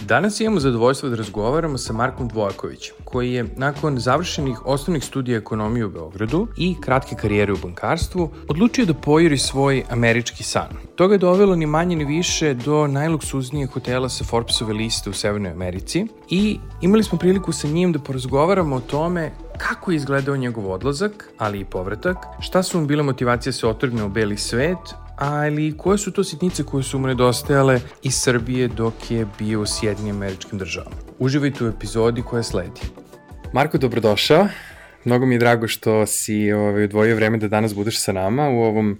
Danas imamo zadovoljstvo da razgovaramo sa Markom Dvojakovićem, koji je nakon završenih osnovnih studija ekonomije u Beogradu i kratke karijere u bankarstvu, odlučio da pojuri svoj američki san. To ga dovelo ni manje ni više do najluksuznijeg hotela sa Forbesove liste u Severnoj Americi i imali smo priliku sa njim da porazgovaramo o tome kako je izgledao njegov odlazak, ali i povratak, šta su mu bile motivacije da se otrgne u beli svet, ali koje su to sitnice koje su mu nedostajale iz Srbije dok je bio u Sjedinim američkim državama. Uživajte u epizodi koja sledi. Marko, dobrodošao. Mnogo mi je drago što si ovaj, odvojio vreme da danas budeš sa nama u ovom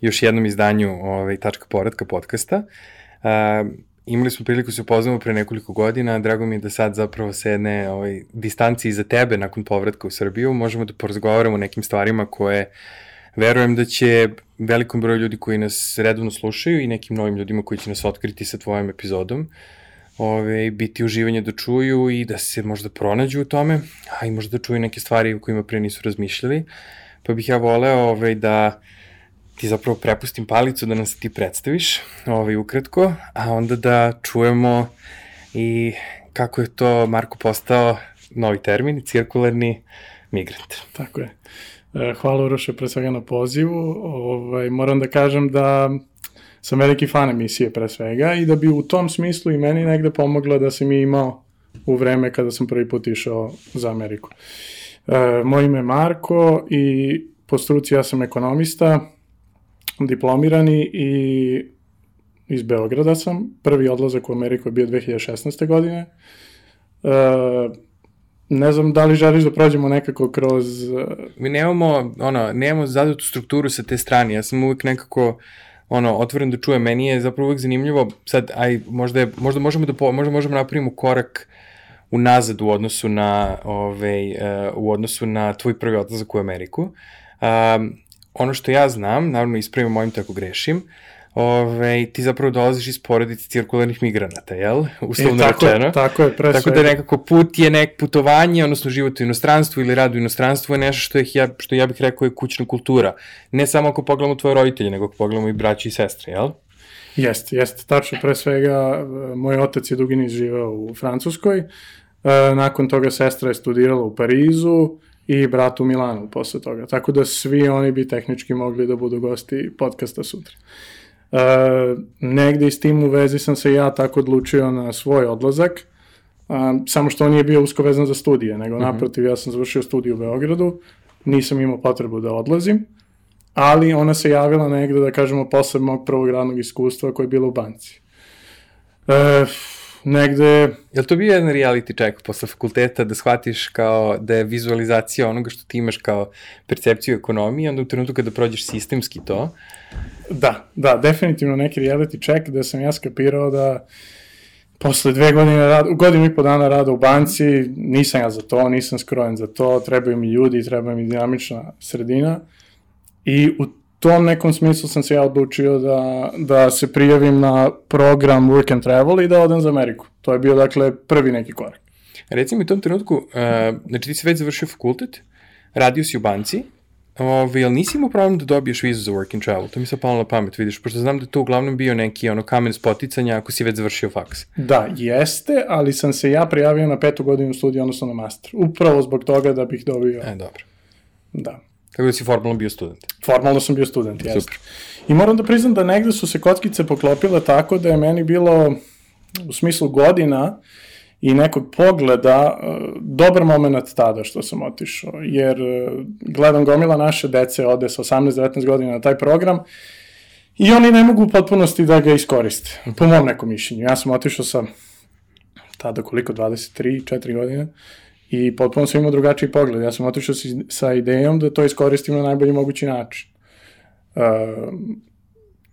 još jednom izdanju ovaj, Tačka poradka podcasta. Uh, imali smo priliku da se upoznamo pre nekoliko godina, drago mi je da sad zapravo se jedne ovaj, distanci iza tebe nakon povratka u Srbiju možemo da porazgovaramo o nekim stvarima koje verujem da će velikom broju ljudi koji nas redovno slušaju i nekim novim ljudima koji će nas otkriti sa tvojom epizodom ove, biti uživanje da čuju i da se možda pronađu u tome, a i možda da čuju neke stvari u kojima pre nisu razmišljali. Pa bih ja voleo ove, da ti zapravo prepustim palicu da nam se ti predstaviš ovaj, ukratko, a onda da čujemo i kako je to Marko postao novi termin, cirkularni migrant. Tako je. E, hvala Uroše pre svega na pozivu. Ovaj, moram da kažem da sam veliki fan emisije pre svega i da bi u tom smislu i meni negde pomogla da sam i imao u vreme kada sam prvi put išao za Ameriku. E, moje ime je Marko i po struci ja sam ekonomista, diplomirani i iz Beograda sam. Prvi odlazak u Ameriku je bio 2016. godine. E, ne znam da li želiš da prođemo nekako kroz... E, Mi nemamo, ono, nemamo zadatu strukturu sa te strane. Ja sam uvek nekako ono, otvoren da čujem. Meni je zapravo uvek zanimljivo, sad, aj, možda, je, možda možemo da, po, možda možemo napravimo korak unazad u odnosu na, ovaj, uh, u odnosu na tvoj prvi odlazak u Ameriku. Um, ono što ja znam, naravno ispravim mojim tako grešim, Ove, ti zapravo dolaziš iz porodice cirkularnih migranata, jel? Uslovno e, tako, rečeno. Tako je, pre Tako da nekako put je nek putovanje, odnosno život u inostranstvu ili rad u inostranstvu je nešto što, je, ja, što ja bih rekao je kućna kultura. Ne samo ako pogledamo tvoje roditelje, nego ako pogledamo i braći i sestre, jel? Jeste, jeste, tačno. Pre svega, moj otac je dugi niz živao u Francuskoj, e, nakon toga sestra je studirala u Parizu, i brat u Milanu posle toga. Tako da svi oni bi tehnički mogli da budu gosti podcasta sutra. Uh, negde s tim u vezi sam se ja tako odlučio na svoj odlazak, uh, samo što on nije bio usko vezan za studije, nego mhm. -huh. naprotiv ja sam završio studiju u Beogradu, nisam imao potrebu da odlazim, ali ona se javila negde, da kažemo, posle mog prvog radnog iskustva koje je bilo u banci. Uh, negde... Je li to bio jedan reality check posle fakulteta da shvatiš kao da je vizualizacija onoga što ti imaš kao percepciju ekonomije, onda u trenutku kada prođeš sistemski to? Da, da, definitivno neki reality check da sam ja skapirao da posle dve godine rada, godinu i po dana rada u banci, nisam ja za to, nisam skrojen za to, trebaju mi ljudi, treba mi dinamična sredina i u tom nekom smislu sam se ja odlučio da, da se prijavim na program Work and Travel i da odem za Ameriku. To je bio, dakle, prvi neki korak. Reci mi u tom trenutku, uh, znači ti si već završio fakultet, radio si u banci, Ove, jel nisi imao problem da dobiješ vizu za work and travel? To mi se palo na pamet, vidiš, pošto znam da to uglavnom bio neki ono kamen spoticanja ako si već završio faks. Da, jeste, ali sam se ja prijavio na petu godinu studija, odnosno na master. Upravo zbog toga da bih dobio... E, dobro. Da. Tako da si formalno bio student. Formalno sam bio student, jeste. Super. I moram da priznam da negde su se kockice poklopile tako da je meni bilo u smislu godina i nekog pogleda e, dobar moment tada što sam otišao, jer e, gledam gomila naše dece ode sa 18-19 godina na taj program i oni ne mogu u potpunosti da ga iskoriste, po mom nekom mišljenju. Ja sam otišao sa tada koliko, 23, 4 godine, i potpuno sam imao drugačiji pogled. Ja sam otišao sa idejom da to iskoristim na najbolji mogući način. Uh,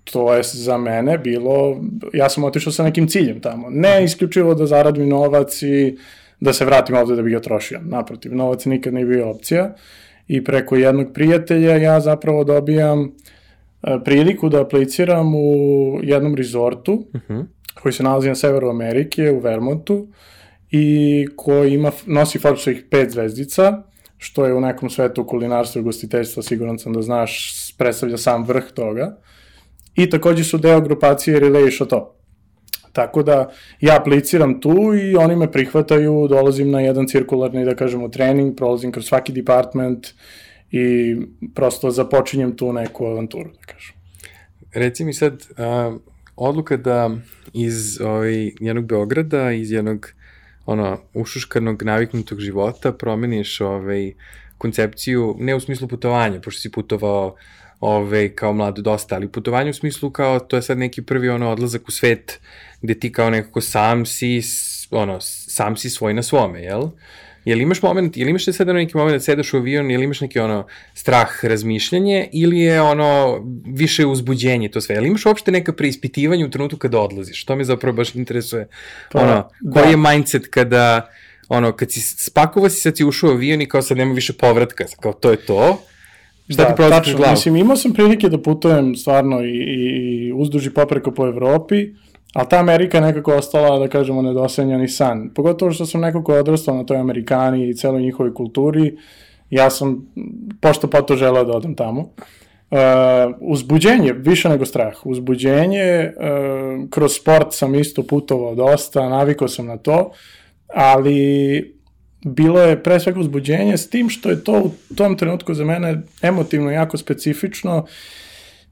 to je za mene bilo, ja sam otišao sa nekim ciljem tamo. Ne isključivo da zaradim novac i da se vratim ovde da bih ga trošio. Naprotiv, novac nikad nije bio opcija i preko jednog prijatelja ja zapravo dobijam uh, priliku da apliciram u jednom rezortu, uh -huh. koji se nalazi na severu Amerike, u Vermontu, i koji ima, nosi Forbesovih pet zvezdica, što je u nekom svetu kulinarstva i gostiteljstva, siguran sam da znaš, predstavlja sam vrh toga. I takođe su deo grupacije Relay Chateau. Tako da ja apliciram tu i oni me prihvataju, dolazim na jedan cirkularni, da kažemo, trening, prolazim kroz svaki department i prosto započinjem tu neku avanturu, da kažem. Reci mi sad, a, odluka da iz ovaj, jednog Beograda, iz jednog ono, ušuškanog, naviknutog života promeniš ovaj, koncepciju, ne u smislu putovanja, pošto si putovao ove, kao mlad dosta, ali putovanje u smislu kao to je sad neki prvi ono odlazak u svet gde ti kao nekako sam si ono, sam si svoj na svome, jel? Jel imaš moment, jel imaš sada neki moment da sedeš u avion, jel imaš neki ono strah, razmišljanje ili je ono više uzbuđenje to sve? Jel imaš uopšte neka preispitivanja u trenutku kada odlaziš? To me zapravo baš interesuje. Pa, ono, da. koji je mindset kada ono, kad si spakovao si, sad si ušao u avion i kao sad nema više povratka, kao to je to, Šta da, ti prolazi glavu? Mislim, imao sam prilike da putujem stvarno i, i uzduži popreko po Evropi, ali ta Amerika je nekako ostala, da kažemo, nedosenjani san. Pogotovo što sam nekako odrastao na toj Amerikani i celoj njihovoj kulturi, ja sam pošto po to želeo da odem tamo. Uh, uzbuđenje, više nego strah. Uzbuđenje, uh, kroz sport sam isto putovao dosta, navikao sam na to, ali bilo je pre svega uzbuđenje s tim što je to u tom trenutku za mene emotivno jako specifično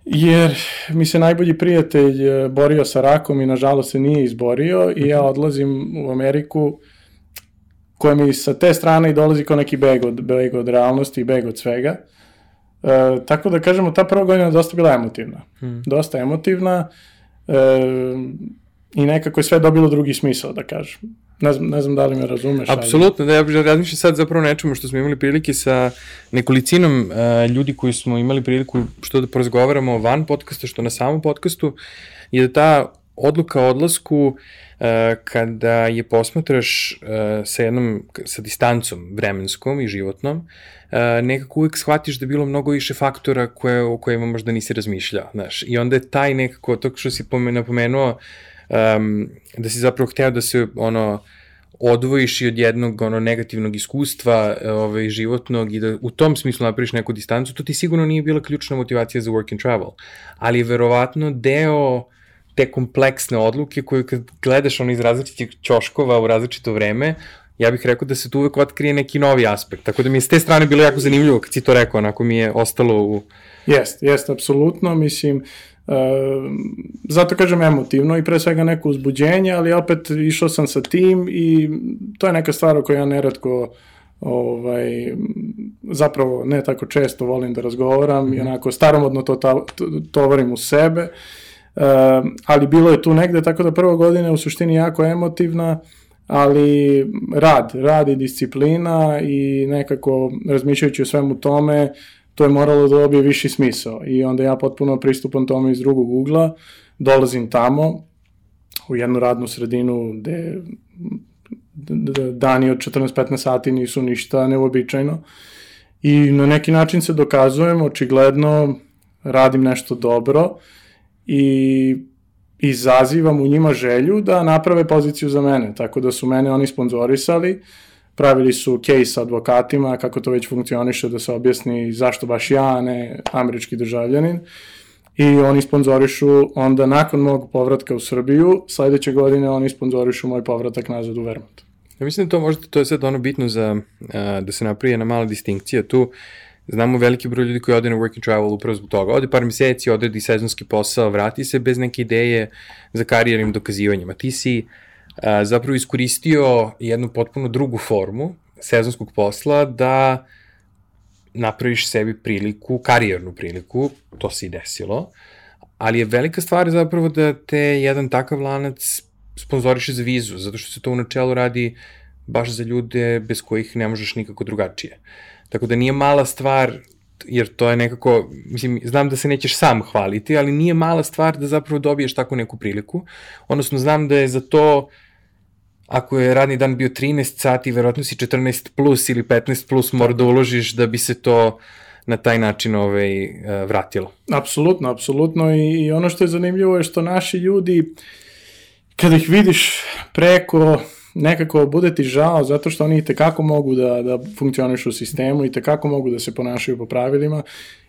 jer mi se najbolji prijatelj e, borio sa rakom i nažalost se nije izborio i ja mhm. odlazim u Ameriku koja mi sa te strane i dolazi kao neki beg od, beg od realnosti i beg od svega. E, tako da kažemo, ta prva godina je dosta bila emotivna. Hmm. Dosta emotivna e, i nekako je sve dobilo drugi smisao, da kažem. Ne znam, ne znam da li me razumeš. Apsolutno, ali... da ja razmišljam sad zapravo nečemu što smo imali prilike sa nekolicinom uh, ljudi koji smo imali priliku što da porazgovaramo van podcasta, što na samom podcastu, je da ta odluka o odlasku uh, kada je posmatraš uh, sa jednom, sa distancom vremenskom i životnom, uh, nekako uvek shvatiš da je bilo mnogo više faktora koje, o kojima možda nisi razmišljao, znaš. I onda je taj nekako, to što si napomenuo, um, da si zapravo hteo da se ono odvojiš i od jednog ono negativnog iskustva ovaj, životnog i da u tom smislu napraviš neku distancu, to ti sigurno nije bila ključna motivacija za work and travel, ali je verovatno deo te kompleksne odluke koju kad gledaš ono iz različitih ćoškova u različito vreme, ja bih rekao da se tu uvek otkrije neki novi aspekt. Tako da mi je s te strane bilo jako zanimljivo kad si to rekao, onako mi je ostalo u... Jest, jest, apsolutno. Mislim, zato kažem emotivno i pre svega neko uzbuđenje, ali opet išao sam sa tim i to je neka stvar o kojoj ja neretko ovaj, zapravo ne tako često volim da razgovaram mm -hmm. i onako staromodno to to tovarim u sebe, uh, ali bilo je tu negde, tako da prva godina je u suštini jako emotivna, ali rad, rad i disciplina i nekako razmišljajući o svemu tome, to je moralo da dobije viši smisao. I onda ja potpuno pristupam tome iz drugog ugla, dolazim tamo u jednu radnu sredinu gde dani od 14-15 sati nisu ništa neobičajno i na neki način se dokazujem, očigledno radim nešto dobro i izazivam u njima želju da naprave poziciju za mene, tako da su mene oni sponzorisali, pravili su case advokatima, kako to već funkcioniše, da se objasni zašto baš ja, ne američki državljanin. I oni sponzorišu onda nakon mog povratka u Srbiju, sledeće godine oni sponzorišu moj povratak nazad u Vermont. Ja mislim da to možda, to je sad ono bitno za, da se naprije jedna mala distinkcija tu, Znamo veliki broj ljudi koji ode na work and travel upravo zbog toga. Ode par meseci, odredi sezonski posao, vrati se bez neke ideje za karijernim dokazivanjima. Ti si uh, zapravo iskoristio jednu potpuno drugu formu sezonskog posla da napraviš sebi priliku, karijernu priliku, to se i desilo, ali je velika stvar zapravo da te jedan takav lanac sponzoriše za vizu, zato što se to u načelu radi baš za ljude bez kojih ne možeš nikako drugačije. Tako da nije mala stvar, jer to je nekako, mislim, znam da se nećeš sam hvaliti, ali nije mala stvar da zapravo dobiješ takvu neku priliku. Odnosno, znam da je za to uh, ako je radni dan bio 13 sati, verovatno si 14 plus ili 15 plus mora da uložiš da bi se to na taj način ovaj, e, vratilo. Apsolutno, apsolutno. I, i ono što je zanimljivo je što naši ljudi kada ih vidiš preko, nekako bude ti žao zato što oni i tekako mogu da, da funkcionišu u sistemu i tekako mogu da se ponašaju po pravilima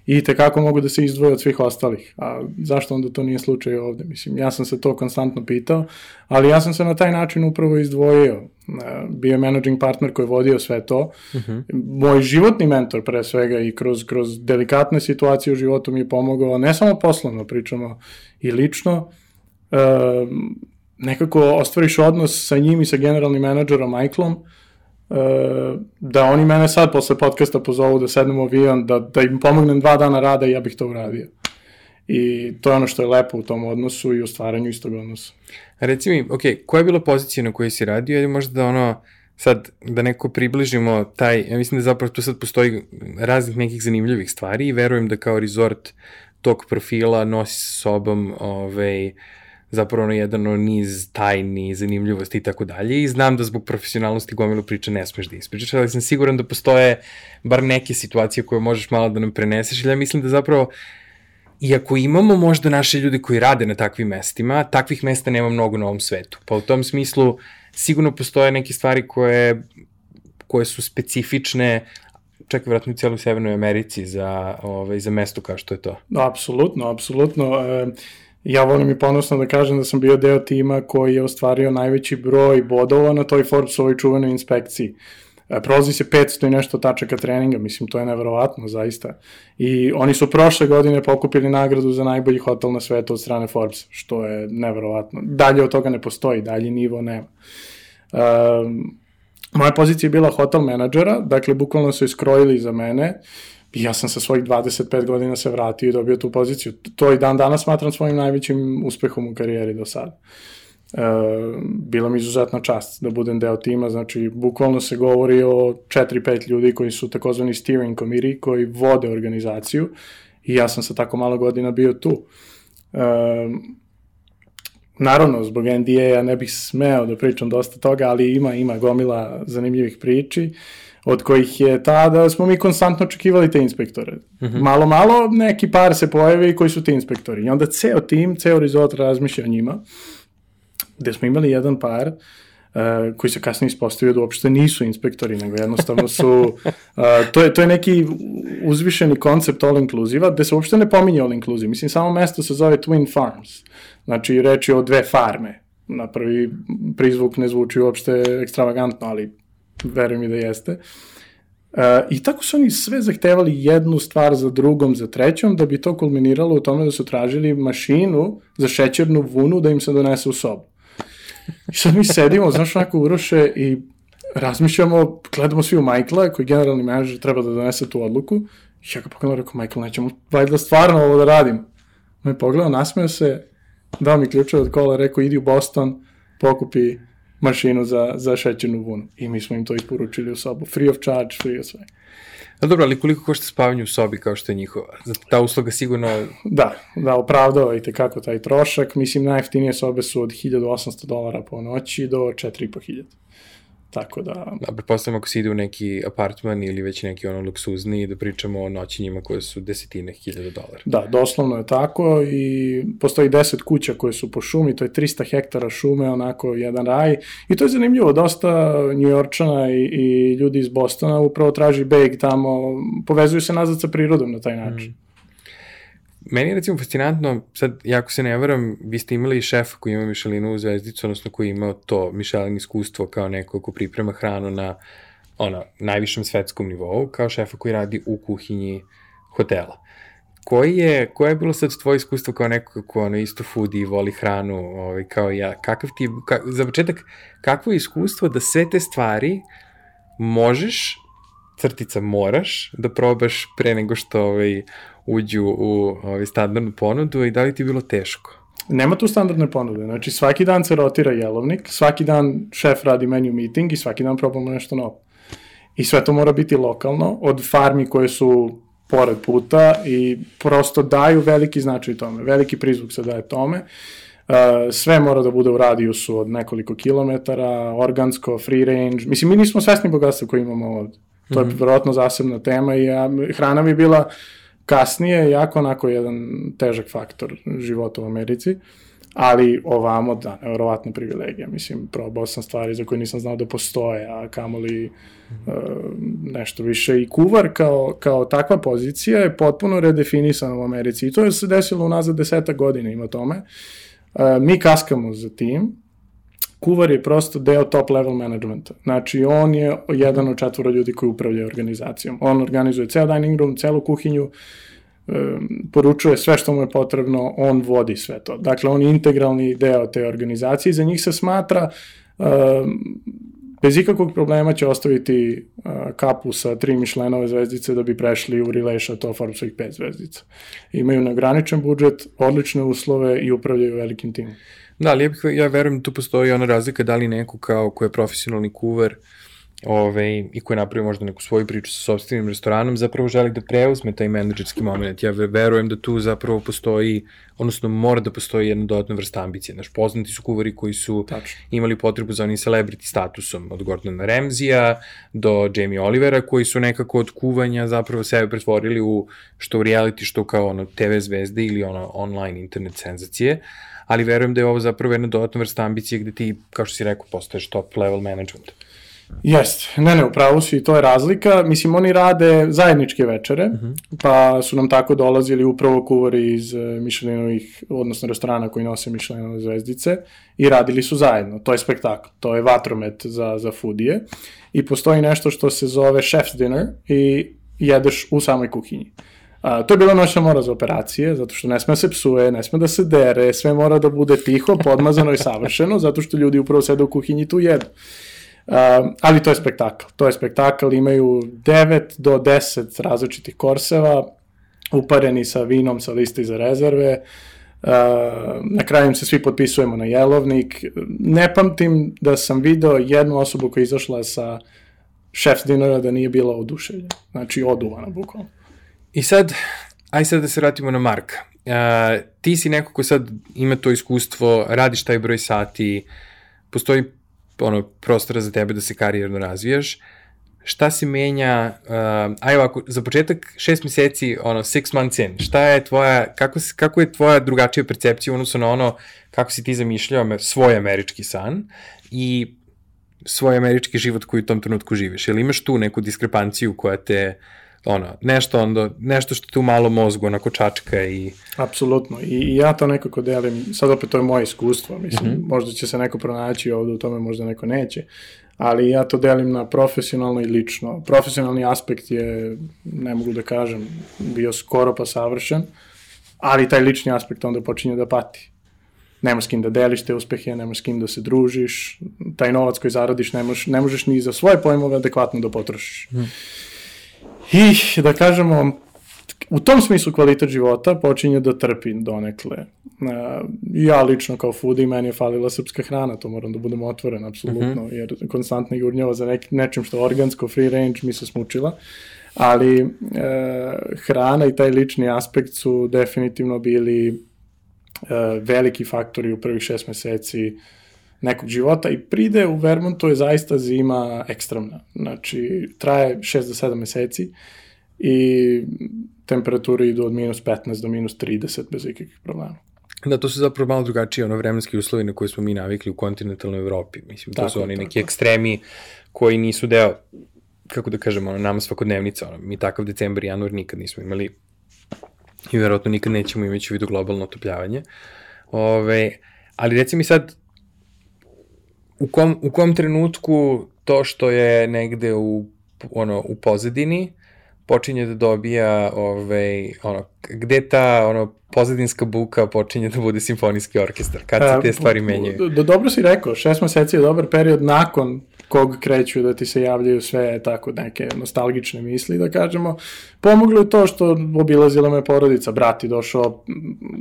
i tekako mogu da se izdvoje od svih ostalih. A zašto onda to nije slučaj ovde? Mislim, ja sam se to konstantno pitao, ali ja sam se na taj način upravo izdvojio. E, bio je managing partner koji je vodio sve to. Uh mhm. -huh. Moj životni mentor pre svega i kroz, kroz delikatne situacije u životu mi je pomogao, ne samo poslovno, pričamo i lično, uh, nekako ostvariš odnos sa njim i sa generalnim menadžerom Michaelom, uh, da oni mene sad posle podcasta pozovu da sednem u avion, da, da im pomognem dva dana rada i ja bih to uradio. I to je ono što je lepo u tom odnosu i u stvaranju istog odnosa. Reci mi, ok, koja je bila pozicija na kojoj si radio ili možda da ono, sad da neko približimo taj, ja mislim da zapravo tu sad postoji raznih nekih zanimljivih stvari i verujem da kao resort tog profila nosi sa sobom ovaj, zapravo ono jedan ono niz tajni, zanimljivosti i tako dalje i znam da zbog profesionalnosti gomilu priča ne smeš da ispričaš, ali sam siguran da postoje bar neke situacije koje možeš malo da nam preneseš, ili ja mislim da zapravo iako imamo možda naše ljude koji rade na takvim mestima, takvih mesta nema mnogo na ovom svetu. Pa u tom smislu sigurno postoje neke stvari koje, koje su specifične, čak vratno u cijeloj Severnoj Americi za, ovaj, za mesto kao što je to. Apsolutno, apsolutno. E, ja volim i ponosno da kažem da sam bio deo tima koji je ostvario najveći broj bodova na toj Forbesovoj čuvenoj inspekciji. E, prolazi se 500 i nešto tačaka treninga, mislim, to je neverovatno, zaista. I oni su prošle godine pokupili nagradu za najbolji hotel na svetu od strane Forbes, što je neverovatno. Dalje od toga ne postoji, dalje nivo nema. Um, moja pozicija je bila hotel menadžera, dakle, bukvalno su iskrojili za mene I ja sam sa svojih 25 godina se vratio i dobio tu poziciju. To i dan danas smatram svojim najvećim uspehom u karijeri do sada. E, bila mi izuzetna čast da budem deo tima, znači bukvalno se govori o 4-5 ljudi koji su takozvani steering committee, koji vode organizaciju i ja sam sa tako malo godina bio tu. E, naravno, zbog NDA-a ne bih smeo da pričam dosta toga, ali ima, ima gomila zanimljivih priči. Uh, od kojih je ta da smo mi konstantno očekivali te inspektore. Mm -hmm. Malo, malo neki par se pojave koji su ti inspektori. I onda ceo tim, ceo resort razmišlja o njima, gde smo imali jedan par uh, koji se kasnije ispostavio da uopšte nisu inspektori, nego jednostavno su, uh, to, je, to je neki uzvišeni koncept all inclusive gde se uopšte ne pominje all inclusive. Mislim, samo mesto se zove Twin Farms. Znači, reči o dve farme. Na prvi prizvuk ne zvuči uopšte ekstravagantno, ali verujem i da jeste. Uh, I tako su oni sve zahtevali jednu stvar za drugom, za trećom, da bi to kulminiralo u tome da su tražili mašinu za šećernu vunu da im se donese u sobu. I sad mi sedimo, znaš, onako uroše i razmišljamo, gledamo svi u Michaela, koji generalni menadžer treba da donese tu odluku. I ja ga pogledam, rekao, Michael, nećemo valjda stvarno ovo da radim. On je pogledao, nasmeo se, dao mi ključeve od kola, rekao, idi u Boston, pokupi mašinu za, za šećernu vunu. I mi smo im to isporučili u sobu. Free of charge, free of sve. No dobro, ali koliko košta spavanje u sobi kao što je njihova? Zato ta usluga sigurno... Da, da, opravdava i tekako taj trošak. Mislim, najjeftinije sobe su od 1800 dolara po noći do 4500. Tako da... Da, pretpostavljam ako se ide u neki apartman ili već neki ono luksuzni da pričamo o noćinjima koje su desetine hiljada dolara. Da, doslovno je tako i postoji deset kuća koje su po šumi, to je 300 hektara šume, onako jedan raj i to je zanimljivo, dosta njujorčana i, i ljudi iz Bostona upravo traži beg tamo, povezuju se nazad sa prirodom na taj način. Mm. Meni je recimo fascinantno, sad, jako se ne varam, vi ste imali i šefa koji ima Mišelinu zvezdicu, odnosno koji ima to Mišelin iskustvo kao neko ko priprema hranu na ono, najvišem svetskom nivou, kao šefa koji radi u kuhinji hotela. Koji je, koje je bilo sad tvoje iskustvo kao neko ko ono, isto foodi i voli hranu, ovaj, kao ja, kakav ti, ka, za početak, kakvo je iskustvo da sve te stvari možeš, crtica moraš, da probaš pre nego što ovaj, uđu u ovaj, standardnu ponudu i da li ti je bilo teško? Nema tu standardne ponude, znači svaki dan se rotira jelovnik, svaki dan šef radi menu meeting i svaki dan probamo nešto novo. I sve to mora biti lokalno, od farmi koje su pored puta i prosto daju veliki značaj tome, veliki prizvuk se daje tome. Uh, sve mora da bude u radijusu od nekoliko kilometara, organsko, free range. Mislim, mi nismo svesni bogatstva koje imamo ovde. To je mm -hmm. verovatno zasebna tema i ja, hrana mi bila uh, kasnije jako onako jedan težak faktor života u Americi, ali ovamo, da, nevjerovatna privilegija. Mislim, probao sam stvari za koje nisam znao da postoje, a kamoli uh, nešto više. I kuvar kao, kao takva pozicija je potpuno redefinisana u Americi. I to je se desilo unazad deseta godina ima tome. Uh, mi kaskamo za tim, kuvar je prosto deo top level managementa. Znači, on je jedan od četvora ljudi koji upravljaju organizacijom. On organizuje ceo dining room, celu kuhinju, poručuje sve što mu je potrebno, on vodi sve to. Dakle, on je integralni deo te organizacije i za njih se smatra bez ikakvog problema će ostaviti kapu sa tri Michelinove zvezdice da bi prešli u Relation to Forbesovih pet zvezdica. Imaju neograničen budžet, odlične uslove i upravljaju velikim timom. Da, ali ja, bih, ja verujem da tu postoji ona razlika da li neko kao ko je profesionalni kuver ove, i ko je napravio možda neku svoju priču sa sobstvenim restoranom, zapravo želi da preuzme taj menadžerski moment. Ja verujem da tu zapravo postoji, odnosno mora da postoji jedna dodatna vrsta ambicije. Znaš, poznati su kuvari koji su Tačno. imali potrebu za onim celebrity statusom, od Gordona Ramsija do Jamie Olivera, koji su nekako od kuvanja zapravo sebe pretvorili u što u reality, što kao ono TV zvezde ili ono online internet senzacije ali verujem da je ovo zapravo jedna dodatna vrsta ambicije gde ti, kao što si rekao, postaješ top level management. Jeste, ne ne, upravo si to je razlika. Mislim, oni rade zajedničke večere, mhm. -huh. pa su nam tako dolazili upravo kuvari iz uh, Michelinovih, odnosno restorana koji nose Michelinove zvezdice i radili su zajedno. To je spektakl, to je vatromet za, za foodije i postoji nešto što se zove chef's dinner i jedeš u samoj kuhinji. Uh, A, to je bila noćna mora za operacije, zato što ne sme se psuje, ne sme da se dere, sve mora da bude tiho, podmazano i savršeno, zato što ljudi upravo sede u kuhinji tu jedu. Uh, ali to je spektakl. To je spektakl, imaju 9 do 10 različitih korseva, upareni sa vinom sa listi za rezerve, Uh, na kraju se svi potpisujemo na jelovnik. Ne pamtim da sam video jednu osobu koja je izašla sa šefs dinara da nije bila oduševljena. Znači, oduvana, bukvalno. I sad, aj sad da se vratimo na Marka. Uh, ti si neko ko sad ima to iskustvo, radiš taj broj sati, postoji ono, prostora za tebe da se karijerno razvijaš. Šta se menja, uh, aj ovako, za početak šest meseci, ono, six months in, šta je tvoja, kako, kako je tvoja drugačija percepcija odnosno na ono kako si ti zamišljao svoj američki san i svoj američki život koji u tom trenutku živiš? Jel imaš tu neku diskrepanciju koja te uh, ono, nešto, onda, nešto što tu malo mozgu onako čačka i... Apsolutno, I, i ja to nekako delim, sad opet to je moje iskustvo, mislim, mm -hmm. možda će se neko pronaći ovde u tome, možda neko neće, ali ja to delim na profesionalno i lično. Profesionalni aspekt je, ne mogu da kažem, bio skoro pa savršen, ali taj lični aspekt onda počinje da pati. Nemaš s kim da deliš te uspehe, nemaš s kim da se družiš, taj novac koji zaradiš ne možeš, ne možeš ni za svoje pojmove adekvatno da potrošiš. Mm. I da kažemo, u tom smislu kvalitet života počinje da trpi donekle. Uh, ja lično kao foodie, meni je falila srpska hrana, to moram da budem otvoren, apsolutno, uh mhm. -huh. jer konstantno jurnjava za nek, nečim što je organsko, free range, mi se smučila. Ali uh, hrana i taj lični aspekt su definitivno bili uh, veliki faktori u prvih šest meseci uh, nekog života i pride u Vermontu je zaista zima ekstremna. Znači, traje 6 do 7 meseci i temperature idu od minus 15 do minus 30 bez ikakvih problema. Da, to su zapravo malo drugačije ono vremenski uslovi na koje smo mi navikli u kontinentalnoj Evropi. Mislim, to tako, su oni neki tako. ekstremi koji nisu deo, kako da kažemo, ono, nama svakodnevnica. Ono, mi takav decembar i januar nikad nismo imali i verovatno nikad nećemo imati u vidu globalno otopljavanje. Ove, ali reci mi sad, u kom, u kom trenutku to što je negde u, ono, u pozadini počinje da dobija ovaj, ono, gde ta ono, pozadinska buka počinje da bude simfonijski orkestar? Kad se te stvari menjaju? Do, dobro si rekao, šest meseci je dobar period nakon kog kreću da ti se javljaju sve tako neke nostalgične misli, da kažemo. Pomoglo je to što obilazila me porodica, brat je došao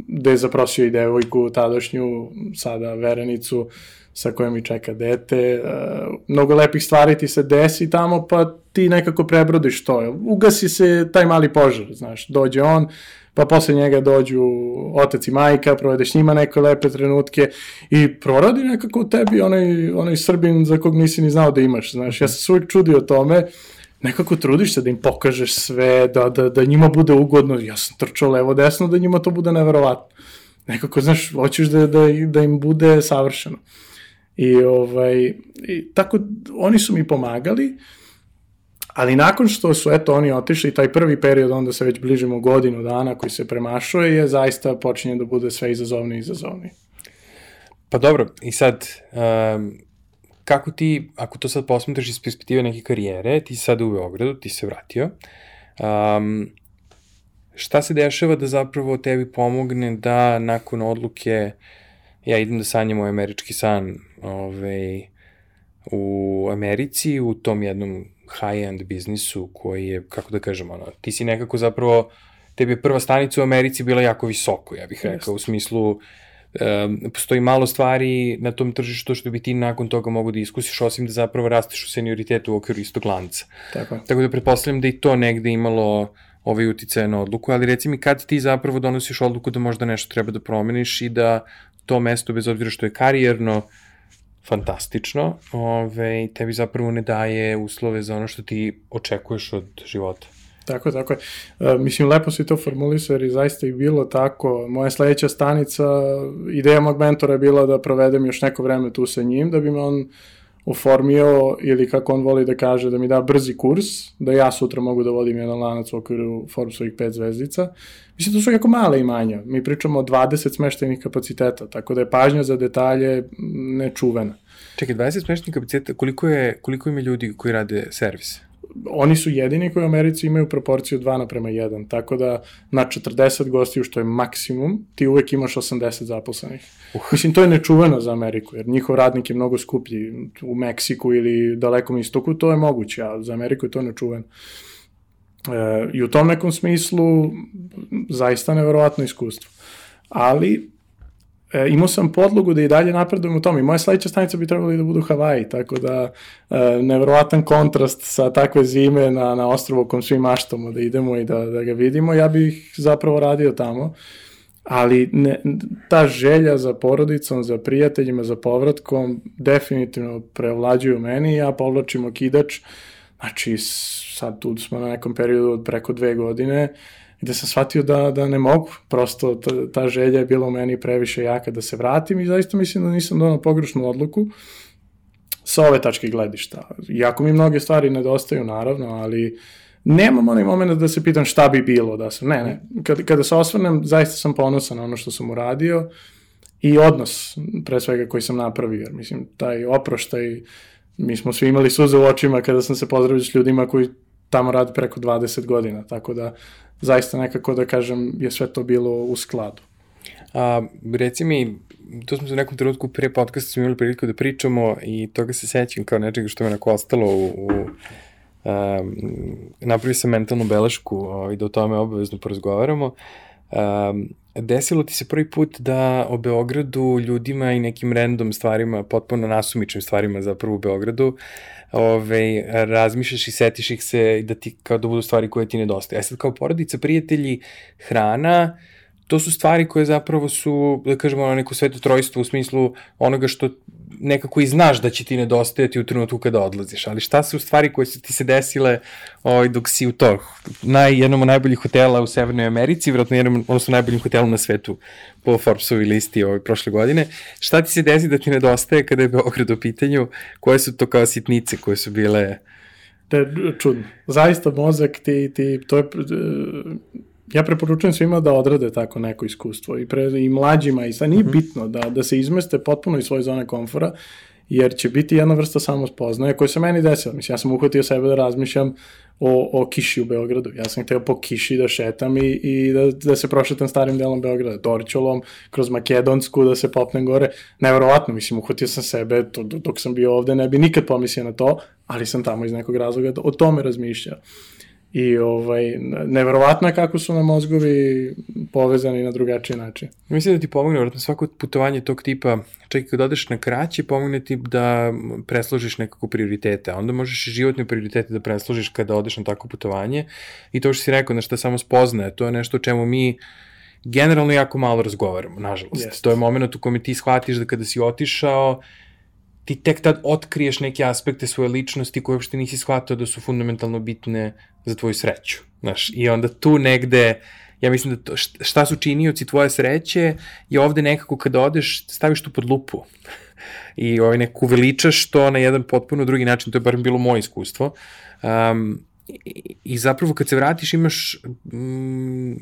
gde je zaprosio i devojku tadašnju, sada verenicu, sa kojom mi čeka dete, uh, mnogo lepih stvari ti se desi tamo, pa ti nekako prebrodiš to. Ugasi se taj mali požar, znaš, dođe on, pa posle njega dođu otac i majka, provedeš njima neke lepe trenutke i proradi nekako u tebi onaj, onaj srbin za kog nisi ni znao da imaš, znaš, ja sam se uvijek čudio tome, nekako trudiš se da im pokažeš sve, da, da, da njima bude ugodno, ja sam trčao levo desno, da njima to bude neverovatno. nekako, znaš, hoćeš da, da, da im bude savršeno. I, ovaj, i tako, oni su mi pomagali, ali nakon što su, eto, oni otišli, taj prvi period, onda se već bližimo godinu dana koji se premašuje, je zaista počinje da bude sve izazovni i izazovni. Pa dobro, i sad, um, kako ti, ako to sad posmetraš iz perspektive neke karijere, ti si sada u Beogradu, ti se vratio, um, šta se dešava da zapravo tebi pomogne da nakon odluke ja idem da sanjam moj američki san ovaj, u Americi, u tom jednom high-end biznisu koji je, kako da kažem, ono, ti si nekako zapravo, tebi je prva stanica u Americi bila jako visoko, ja bih rekao, u smislu um, postoji malo stvari na tom tržištu što bi ti nakon toga mogu da iskusiš, osim da zapravo rasteš u senioritetu u okviru istog lanca. Tako. Tako da pretpostavljam da i to negde imalo ovaj uticaje na odluku, ali reci mi kad ti zapravo donosiš odluku da možda nešto treba da promeniš i da to mesto, bez obzira što je karijerno, fantastično, ove, tebi zapravo ne daje uslove za ono što ti očekuješ od života. Tako, tako je. E, mislim, lepo si to formulisao jer je zaista i bilo tako. Moja sledeća stanica, ideja mog mentora je bila da provedem još neko vreme tu sa njim, da bi me on oformio ili kako on voli da kaže, da mi da brzi kurs, da ja sutra mogu da vodim jedan lanac u okviru Forbesovih pet zvezdica. Mislim, to su jako male imanja. Mi pričamo o 20 smeštenih kapaciteta, tako da je pažnja za detalje nečuvena. Čekaj, 20 smeštenih kapaciteta, koliko, je, koliko ima ljudi koji rade servise? Oni su jedini koji u Americi imaju proporciju 2 naprema 1, tako da na 40 gostiju, što je maksimum, ti uvek imaš 80 zaposlenih. Uh. Mislim, to je nečuveno za Ameriku, jer njihov radnik je mnogo skuplji u Meksiku ili dalekom istoku, to je moguće, a za Ameriku je to nečuveno. E, I u tom nekom smislu, zaista neverovatno iskustvo. Ali, e, imao sam podlogu da i dalje napredujem u tom i moja sledeća stanica bi trebala da budu Havaji, tako da e, nevjerovatan kontrast sa takve zime na, na ostrovu kom svi maštamo da idemo i da, da ga vidimo, ja bih zapravo radio tamo. Ali ne, ta želja za porodicom, za prijateljima, za povratkom definitivno prevlađuju meni ja povlačim okidač, znači sad tu smo na nekom periodu od preko dve godine, gde sam shvatio da, da ne mogu, prosto ta, ta želja je bila u meni previše jaka da se vratim i zaista mislim da nisam donao pogrešnu odluku sa ove tačke gledišta. Iako mi mnoge stvari nedostaju, naravno, ali nemam onaj moment da se pitam šta bi bilo da sam, ne, ne, kada, kada se osvrnem, zaista sam ponosan na ono što sam uradio i odnos, pre svega, koji sam napravio, jer mislim, taj oproštaj, mi smo svi imali suze u očima kada sam se pozdravio s ljudima koji tamo radi preko 20 godina, tako da zaista nekako da kažem je sve to bilo u skladu. A, reci mi, to smo se u nekom trenutku pre podcasta smo imali priliku da pričamo i toga se sećam kao nečega što me onako ostalo u, u um, napravio sam mentalnu belešku ovaj, da o tome obavezno porazgovaramo. Um, desilo ti se prvi put da o Beogradu ljudima i nekim random stvarima, potpuno nasumičnim stvarima zapravo u Beogradu, ove, razmišljaš i setiš ih se da ti kao da budu stvari koje ti nedostaje. A sad kao porodica, prijatelji, hrana, to su stvari koje zapravo su, da kažemo, ono neko sveto trojstvo u smislu onoga što nekako i znaš da će ti nedostajati u trenutku kada odlaziš, ali šta su stvari koje su ti se desile ovaj, dok si u to, naj, jednom od najboljih hotela u Severnoj Americi, vjerojatno jednom, odnosno najboljim hotelom na svetu po Forbesovi listi ovaj, prošle godine, šta ti se desi da ti nedostaje kada je Beograd u pitanju, koje su to kao sitnice koje su bile? Je čudno. Zaista mozak ti, ti to je ja preporučujem svima da odrade tako neko iskustvo i, pre, i mlađima i sad nije mm -hmm. bitno da, da se izmeste potpuno iz svoje zone komfora jer će biti jedna vrsta samospoznaje koja se meni desila. Mislim, ja sam uhvatio sebe da razmišljam o, o kiši u Beogradu. Ja sam hteo po kiši da šetam i, i da, da se prošetam starim delom Beograda, Dorčolom, kroz Makedonsku, da se popnem gore. Neverovatno, mislim, uhvatio sam sebe, to, dok sam bio ovde, ne bi nikad pomislio na to, ali sam tamo iz nekog razloga o tome razmišljao. I ovaj, neverovatno je kako su nam mozgovi povezani na drugačiji način. Mislim da ti pomogne, vratno svako putovanje tog tipa, čak i kad odeš na kraće, pomogne ti da presložiš nekako prioritete, a onda možeš i životne prioritete da presložiš kada odeš na tako putovanje i to što si rekao, na što samo spoznaje, to je nešto o čemu mi generalno jako malo razgovaramo, nažalost. Yes. To je moment u kome ti shvatiš da kada si otišao, ti tek tad otkriješ neke aspekte svoje ličnosti koje uopšte nisi shvatao da su fundamentalno bitne za tvoju sreću. Znaš, i onda tu negde ja mislim da to, šta su činioci tvoje sreće je ovde nekako kada odeš, staviš tu pod lupu i ovaj, neku veličaš to na jedan potpuno drugi način, to je bar bilo moje iskustvo. Um, i, I zapravo kad se vratiš imaš mm,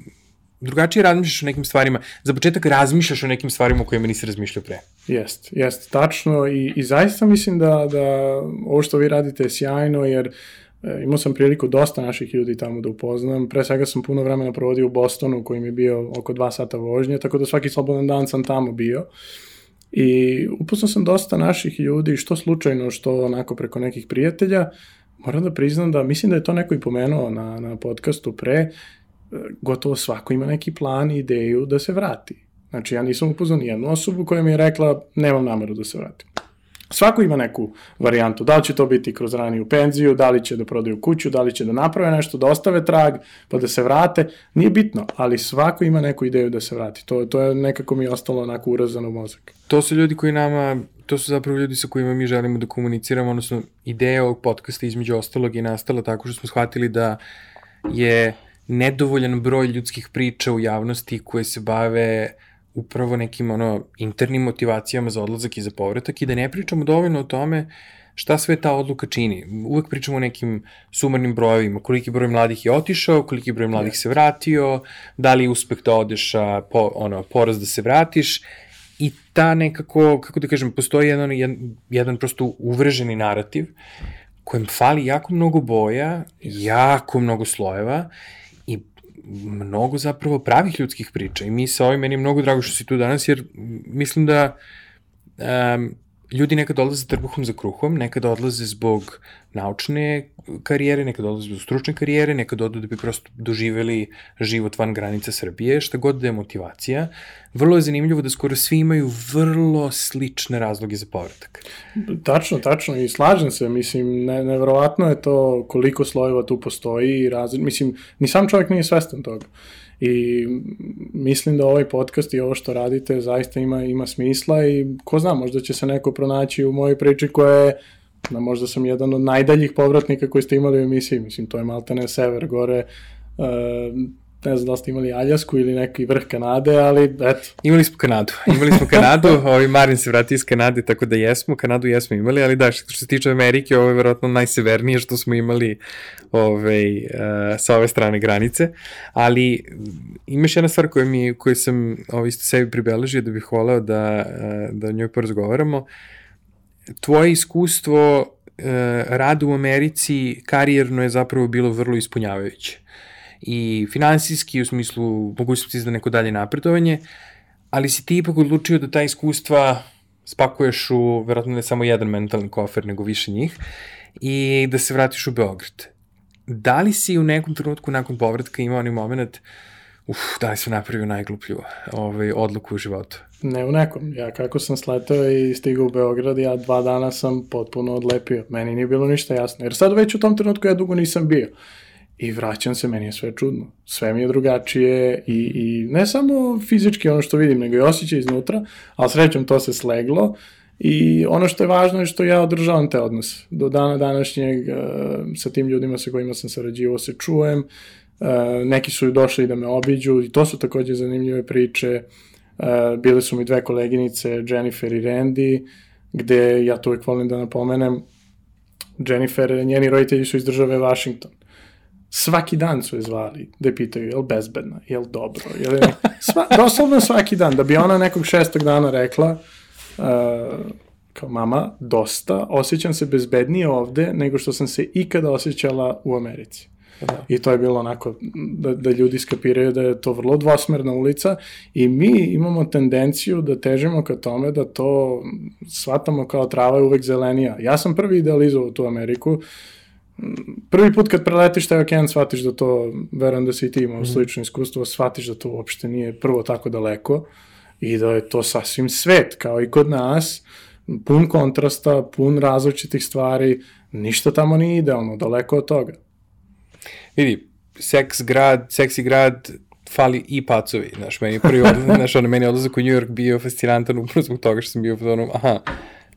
drugačije razmišljaš o nekim stvarima. Za početak razmišljaš o nekim stvarima o kojima nisi razmišljao pre. Jest, jest, tačno i, i zaista mislim da, da ovo što vi radite je sjajno jer e, imao sam priliku dosta naših ljudi tamo da upoznam. Pre svega sam puno vremena provodio u Bostonu koji mi je bio oko dva sata vožnje, tako da svaki slobodan dan sam tamo bio. I upoznao sam dosta naših ljudi, što slučajno, što onako preko nekih prijatelja. Moram da priznam da, mislim da je to neko i pomenuo na, na podcastu pre, gotovo svako ima neki plan i ideju da se vrati. Znači, ja nisam upoznao ni jednu osobu koja mi je rekla nemam nameru da se vratim. Svako ima neku varijantu, da li će to biti kroz raniju penziju, da li će da prodaju kuću, da li će da naprave nešto, da ostave trag, pa da se vrate, nije bitno, ali svako ima neku ideju da se vrati. To, to je nekako mi ostalo onako urazano u mozak. To su ljudi koji nama, to su zapravo ljudi sa kojima mi želimo da komuniciramo, odnosno ideja ovog podcasta između ostalog je nastala tako što smo shvatili da je nedovoljan broj ljudskih priča u javnosti koje se bave upravo nekim ono, internim motivacijama za odlazak i za povratak i da ne pričamo dovoljno o tome šta sve ta odluka čini. Uvek pričamo o nekim sumarnim brojevima, koliki broj mladih je otišao, koliki broj mladih se vratio, da li je uspeh da odeš, a po, ono, poraz da se vratiš i ta nekako, kako da kažem, postoji jedan, jedan, prosto uvreženi narativ kojem fali jako mnogo boja, jako mnogo slojeva mnogo zapravo pravih ljudskih priča i mi sa ovim, meni je mnogo drago što si tu danas, jer mislim da um, ljudi nekad odlaze trbuhom za kruhom, nekad odlaze zbog naučne karijere, nekad odlaze zbog stručne karijere, nekad odu da bi prosto doživeli život van granica Srbije, šta god da je motivacija. Vrlo je zanimljivo da skoro svi imaju vrlo slične razloge za povratak. Tačno, tačno i slažem se, mislim, ne, nevrovatno je to koliko slojeva tu postoji i razli... mislim, ni sam čovjek nije svestan toga. I mislim da ovaj podcast i ovo što radite zaista ima, ima smisla i ko zna, možda će se neko pronaći u mojoj priči koja je da možda sam jedan od najdaljih povratnika koji ste imali u emisiji, mislim, to je maltene sever gore, uh, ne znam da ste imali Aljasku ili neki vrh Kanade, ali eto. Imali smo Kanadu, imali smo Kanadu, ovaj Marin se vrati iz Kanade, tako da jesmo, Kanadu jesmo imali, ali da, što se tiče Amerike, ovo je verovatno najsevernije što smo imali ovaj, uh, sa ove strane granice, ali imaš jedna stvar koju, mi, koju sam ovaj, isto sebi pribeležio da bih voleo da, uh, da o njoj porazgovaramo, tvoje iskustvo uh, rada u Americi karijerno je zapravo bilo vrlo ispunjavajuće i finansijski u smislu mogućnosti za neko dalje napredovanje, ali si ti ipak odlučio da ta iskustva spakuješ u, verovatno ne samo jedan mentalni kofer, nego više njih, i da se vratiš u Beograd. Da li si u nekom trenutku nakon povratka imao onaj moment, uf, da li sam napravio najgluplju ovaj, odluku u životu? Ne u nekom. Ja kako sam sletao i stigao u Beograd, ja dva dana sam potpuno odlepio. Meni nije bilo ništa jasno. Jer sad već u tom trenutku ja dugo nisam bio. I vraćam se, meni je sve čudno. Sve mi je drugačije i, i ne samo fizički ono što vidim, nego i osjećaj iznutra, ali srećom to se sleglo i ono što je važno je što ja održavam te odnose. Do dana današnjeg uh, sa tim ljudima sa kojima sam sarađivao se čujem, uh, neki su došli da me obiđu i to su takođe zanimljive priče. Uh, bile su mi dve koleginice, Jennifer i Randy, gde ja to uvek volim da napomenem, Jennifer, njeni roditelji su iz države Washington svaki dan su je zvali da je pitaju je li bezbedna, je li dobro, je li... Sva, doslovno svaki dan, da bi ona nekog šestog dana rekla uh, kao mama, dosta, osjećam se bezbednije ovde nego što sam se ikada osjećala u Americi. Da. I to je bilo onako da, da ljudi skapiraju da je to vrlo dvosmerna ulica i mi imamo tendenciju da težimo ka tome da to shvatamo kao trava je uvek zelenija. Ja sam prvi idealizovao tu Ameriku, uh, prvi put kad preletiš taj okean shvatiš da to, verujem da si i ti imao mm. slično iskustvo, shvatiš da to uopšte nije prvo tako daleko i da je to sasvim svet, kao i kod nas, pun kontrasta, pun različitih stvari, ništa tamo nije idealno, daleko od toga. Vidi, seks grad, seksi grad, fali i pacovi, znaš, meni prvi odlazak, znaš, ono, meni odlazak u New York bio fascinantan upravo zbog toga što sam bio u aha,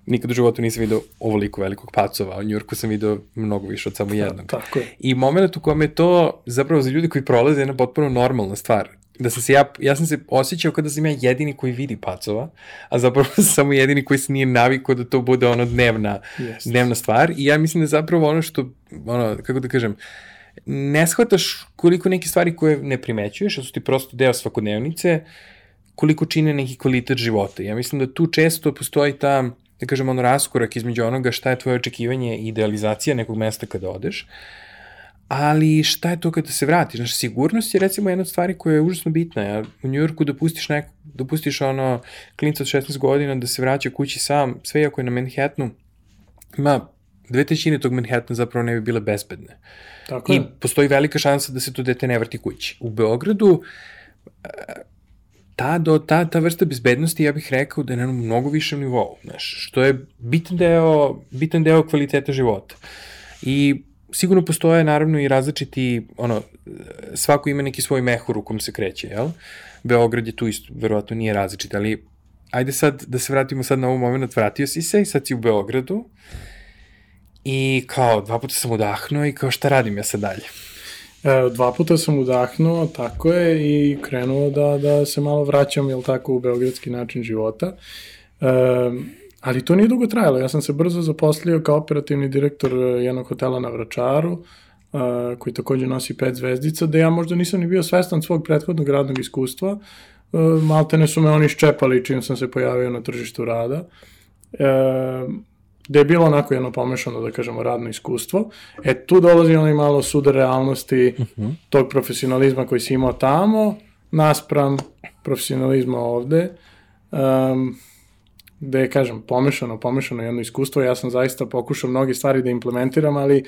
nikad u životu nisam vidio ovoliko velikog pacova, u Njurku sam vidio mnogo više od samo jednog. Da, tako je. I moment u kome je to zapravo za ljudi koji prolaze jedna potpuno normalna stvar. Da sam se ja, ja sam se osjećao kada sam ja jedini koji vidi pacova, a zapravo sam samo jedini koji se nije navikao da to bude ono dnevna, Yes. dnevna stvar. I ja mislim da zapravo ono što, ono, kako da kažem, ne shvataš koliko neke stvari koje ne primećuješ, a su ti prosto deo svakodnevnice, koliko čine neki kvalitet života. Ja mislim da tu često postoji ta, da kažem, ono raskorak između onoga šta je tvoje očekivanje i idealizacija nekog mesta kada odeš, ali šta je to kada se vratiš? Znaš, sigurnost je recimo jedna od stvari koja je užasno bitna. Ja, u Njujorku dopustiš, neko, dopustiš ono klinca od 16 godina da se vraća kući sam, sve iako je na Manhattanu, ima dve trećine tog Manhattana zapravo ne bi bile bezbedne. Tako I je. postoji velika šansa da se to dete ne vrati kući. U Beogradu ta, do, ta, ta vrsta bezbednosti, ja bih rekao da je na mnogo višem nivou, znaš, što je bitan deo, bitan deo kvaliteta života. I sigurno postoje naravno i različiti, ono, svako ima neki svoj mehur u kom se kreće, jel? Beograd je tu isto, verovatno nije različit, ali ajde sad da se vratimo sad na ovu moment, vratio si se i sad si u Beogradu i kao dva puta sam udahnuo i kao šta radim ja sad dalje? E, dva puta sam udahnuo, tako je, i krenuo da, da se malo vraćam, jel tako, u beogradski način života. E, ali to nije dugo trajalo. Ja sam se brzo zaposlio kao operativni direktor e, jednog hotela na Vračaru, e, koji takođe nosi pet zvezdica, da ja možda nisam ni bio svestan svog prethodnog radnog iskustva. E, maltene su me oni iščepali čim sam se pojavio na tržištu rada. E, gde je bilo onako jedno pomešano, da kažemo, radno iskustvo. E, tu dolazi onaj malo sudar realnosti uh -huh. tog profesionalizma koji si imao tamo, naspram profesionalizma ovde, um, gde je, kažem, pomešano, pomešano jedno iskustvo. Ja sam zaista pokušao mnoge stvari da implementiram, ali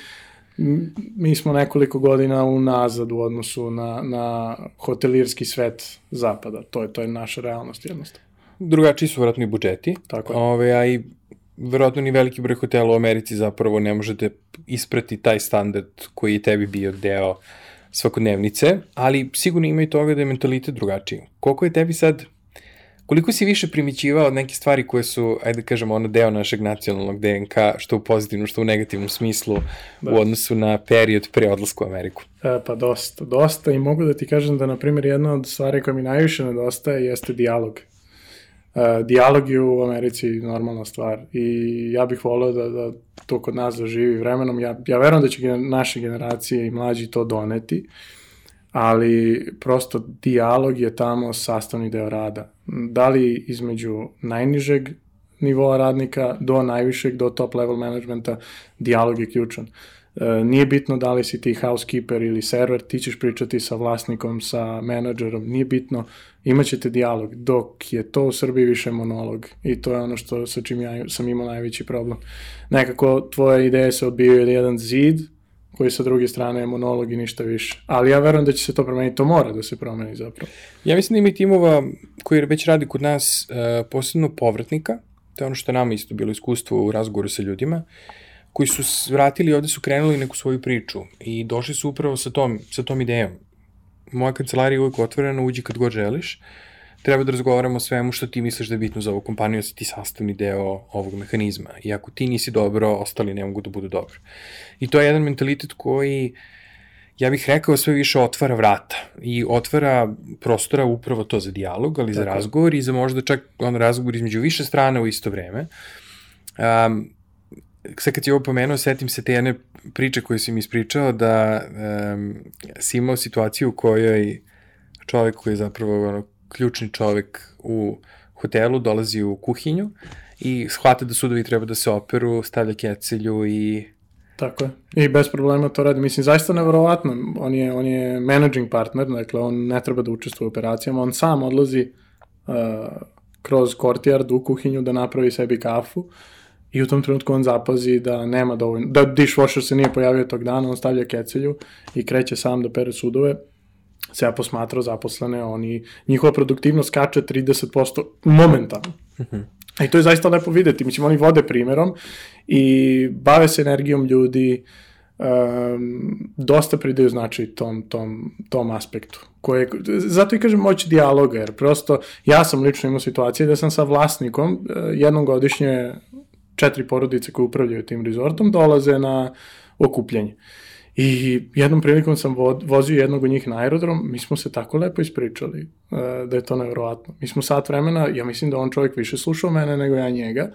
mi smo nekoliko godina unazad u odnosu na, na hotelirski svet zapada. To je, to je naša realnost jednostavno. Drugačiji su vratno i budžeti. Tako je. Ove, a i verovatno ni veliki broj hotela u Americi zapravo ne možete isprati taj standard koji je tebi bio deo svakodnevnice, ali sigurno ima i toga da je mentalitet drugačiji. Koliko je tebi sad, koliko si više primićivao od neke stvari koje su, ajde da kažemo, ono deo našeg nacionalnog DNK, što u pozitivnom, što u negativnom smislu, da. u odnosu na period pre odlasku u Ameriku? E, pa dosta, dosta i mogu da ti kažem da, na primjer, jedna od stvari koja mi najviše nedostaje jeste dijalog. Uh, dijalog je u Americi normalna stvar i ja bih voleo da, da to kod nas zaživi vremenom. Ja, ja verujem da će naše generacije i mlađi to doneti, ali prosto dijalog je tamo sastavni deo rada. Da li između najnižeg nivoa radnika do najvišeg, do top level managementa, dijalog je ključan. E, nije bitno da li si ti housekeeper ili server, ti ćeš pričati sa vlasnikom, sa menadžerom, nije bitno, imaćete dijalog, dok je to u Srbiji više monolog i to je ono što sa čim ja sam imao najveći problem. Nekako tvoje ideje se odbijaju jedan zid, koji sa druge strane je monolog i ništa više. Ali ja verujem da će se to promeniti, to mora da se promeni zapravo. Ja mislim da ima timova koji već radi kod nas, uh, posebno povratnika, to je ono što je nama isto bilo iskustvo u razgovoru sa ljudima, koji su vratili i ovde su krenuli neku svoju priču i došli su upravo sa tom, sa tom idejom. Moja kancelarija je uvijek otvorena, uđi kad god želiš, treba da razgovaramo o svemu što ti misliš da je bitno za ovu kompaniju, da si ti sastavni deo ovog mehanizma. I ako ti nisi dobro, ostali ne mogu da budu dobro. I to je jedan mentalitet koji, ja bih rekao, sve više otvara vrata i otvara prostora upravo to za dijalog, ali za razgovor i za možda čak on razgovor između više strana u isto vreme. Um, sad kad si ovo pomenuo, setim se te jedne priče koje si mi ispričao da um, si imao situaciju u kojoj čovek koji je zapravo ono, ključni čovek u hotelu dolazi u kuhinju i shvata da sudovi treba da se operu, stavlja kecelju i Tako je. I bez problema to radi. Mislim, zaista nevjerovatno. On je, on je managing partner, dakle, on ne treba da učestvuje u operacijama, on sam odlazi uh, kroz courtyard u kuhinju da napravi sebi kafu i u tom trenutku on zapazi da nema dovoljno, da dishwasher se nije pojavio tog dana, on stavlja kecelju i kreće sam da pere sudove se ja posmatrao zaposlene, oni, njihova produktivnost skače 30% momentalno. Mm -hmm. I to je zaista lepo videti. Mislim, oni vode primerom i bave se energijom ljudi, um, dosta pridaju znači tom, tom, tom aspektu. Koje, zato i kažem moć dijaloga, jer prosto ja sam lično imao situacije da sam sa vlasnikom jednom godišnje četiri porodice koje upravljaju tim rezortom dolaze na okupljanje. I jednom prilikom sam vozio jednog od njih na aerodrom, mi smo se tako lepo ispričali uh, da je to nevjerovatno. Mi smo sat vremena, ja mislim da on čovjek više slušao mene nego ja njega,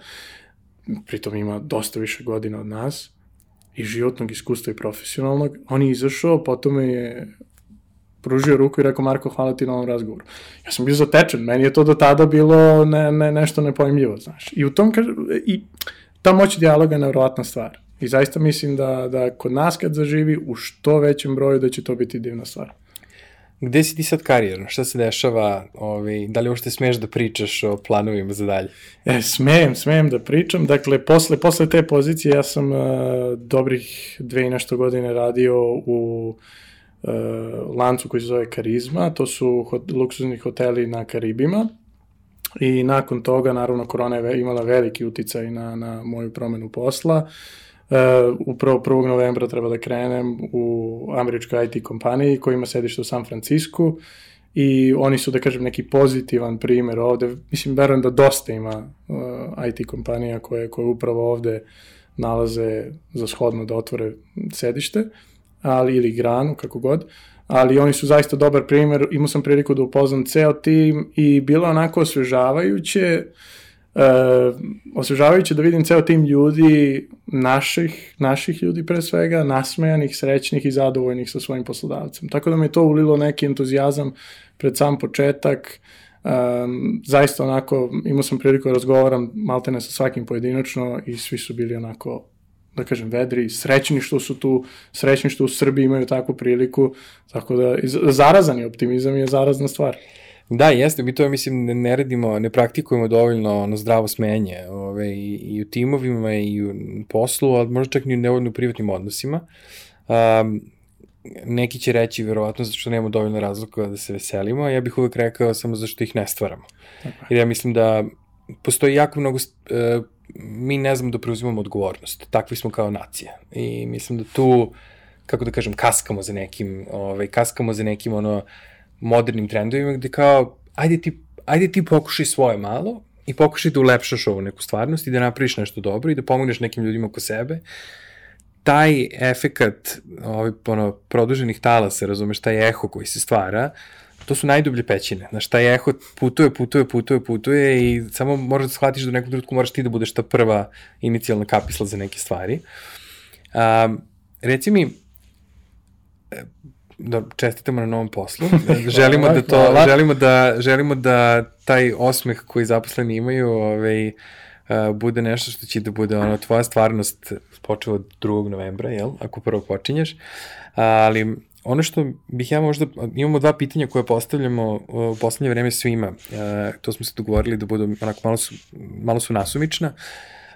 pritom ima dosta više godina od nas, i životnog iskustva i profesionalnog. On je izašao, potom je pružio ruku i rekao Marko, hvala ti na ovom razgovoru. Ja sam bio zatečen, meni je to do tada bilo ne, ne, nešto nepojmljivo, znaš. I u tom, kaže, i ta moć dijaloga je nevrovatna stvar. I zaista mislim da, da kod nas kad zaživi u što većem broju da će to biti divna stvar. Gde si ti sad karijerno? Šta se dešava? Ovaj, da li uopšte smeš da pričaš o planovima za dalje? E, smejem, smejem da pričam. Dakle, posle, posle te pozicije ja sam uh, dobrih dve i nešto godine radio u uh, lancu koji se zove Karizma. To su hot, luksuzni hoteli na Karibima. I nakon toga, naravno, korona je imala veliki uticaj na, na moju promenu posla. Uh, Uh, upravo 1. novembra treba da krenem u američkoj IT kompaniji koja ima sedište u San Francisco i oni su, da kažem, neki pozitivan primer ovde. Mislim, verujem da dosta ima uh, IT kompanija koje, koje upravo ovde nalaze za shodno da otvore sedište, ali ili granu, kako god. Ali oni su zaista dobar primer, imao sam priliku da upoznam ceo tim i bilo onako osvežavajuće uh, osvežavajuće da vidim ceo tim ljudi, naših, naših ljudi pre svega, nasmejanih, srećnih i zadovoljnih sa svojim poslodavcem. Tako da mi je to ulilo neki entuzijazam pred sam početak. Um, zaista onako, imao sam priliku da razgovaram maltene sa svakim pojedinačno i svi su bili onako da kažem, vedri, srećni što su tu, srećni što u Srbiji imaju takvu priliku, tako da zarazan je optimizam je zarazna stvar. Da, jeste, mi to mislim ne, ne radimo, ne praktikujemo dovoljno ono zdravo smenje ove, i, i u timovima i u poslu, ali možda čak i nevoljno u privatnim odnosima. Um, neki će reći verovatno zato što nemamo dovoljno razloga da se veselimo, a ja bih uvek rekao samo zašto ih ne stvaramo. Tako. Jer ja mislim da postoji jako mnogo, uh, mi ne znamo da preuzimamo odgovornost, takvi smo kao nacija i mislim da tu, kako da kažem, kaskamo za nekim, ovaj, kaskamo za nekim ono, modernim trendovima gde kao, ajde ti, ajde ti pokušaj svoje malo i pokušaj da ulepšaš ovu neku stvarnost i da napraviš nešto dobro i da pomogneš nekim ljudima oko sebe. Taj efekat ovaj, ono, produženih talasa, razumeš, taj eho koji se stvara, to su najdublje pećine. Znaš, taj eho putuje, putuje, putuje, putuje i samo moraš da shvatiš da u nekom trenutku moraš ti da budeš ta prva inicijalna kapisla za neke stvari. Um, reci mi, da čestitamo na novom poslu. želimo da to, želimo da, želimo da taj osmeh koji zaposleni imaju, ovaj, uh, bude nešto što će da bude ono, tvoja stvarnost počeo od 2. novembra, jel? Ako prvo počinješ. Ali ono što bih ja možda, imamo dva pitanja koje postavljamo u poslednje vreme svima. Uh, to smo se dogovorili da budu onako malo su, malo su nasumična.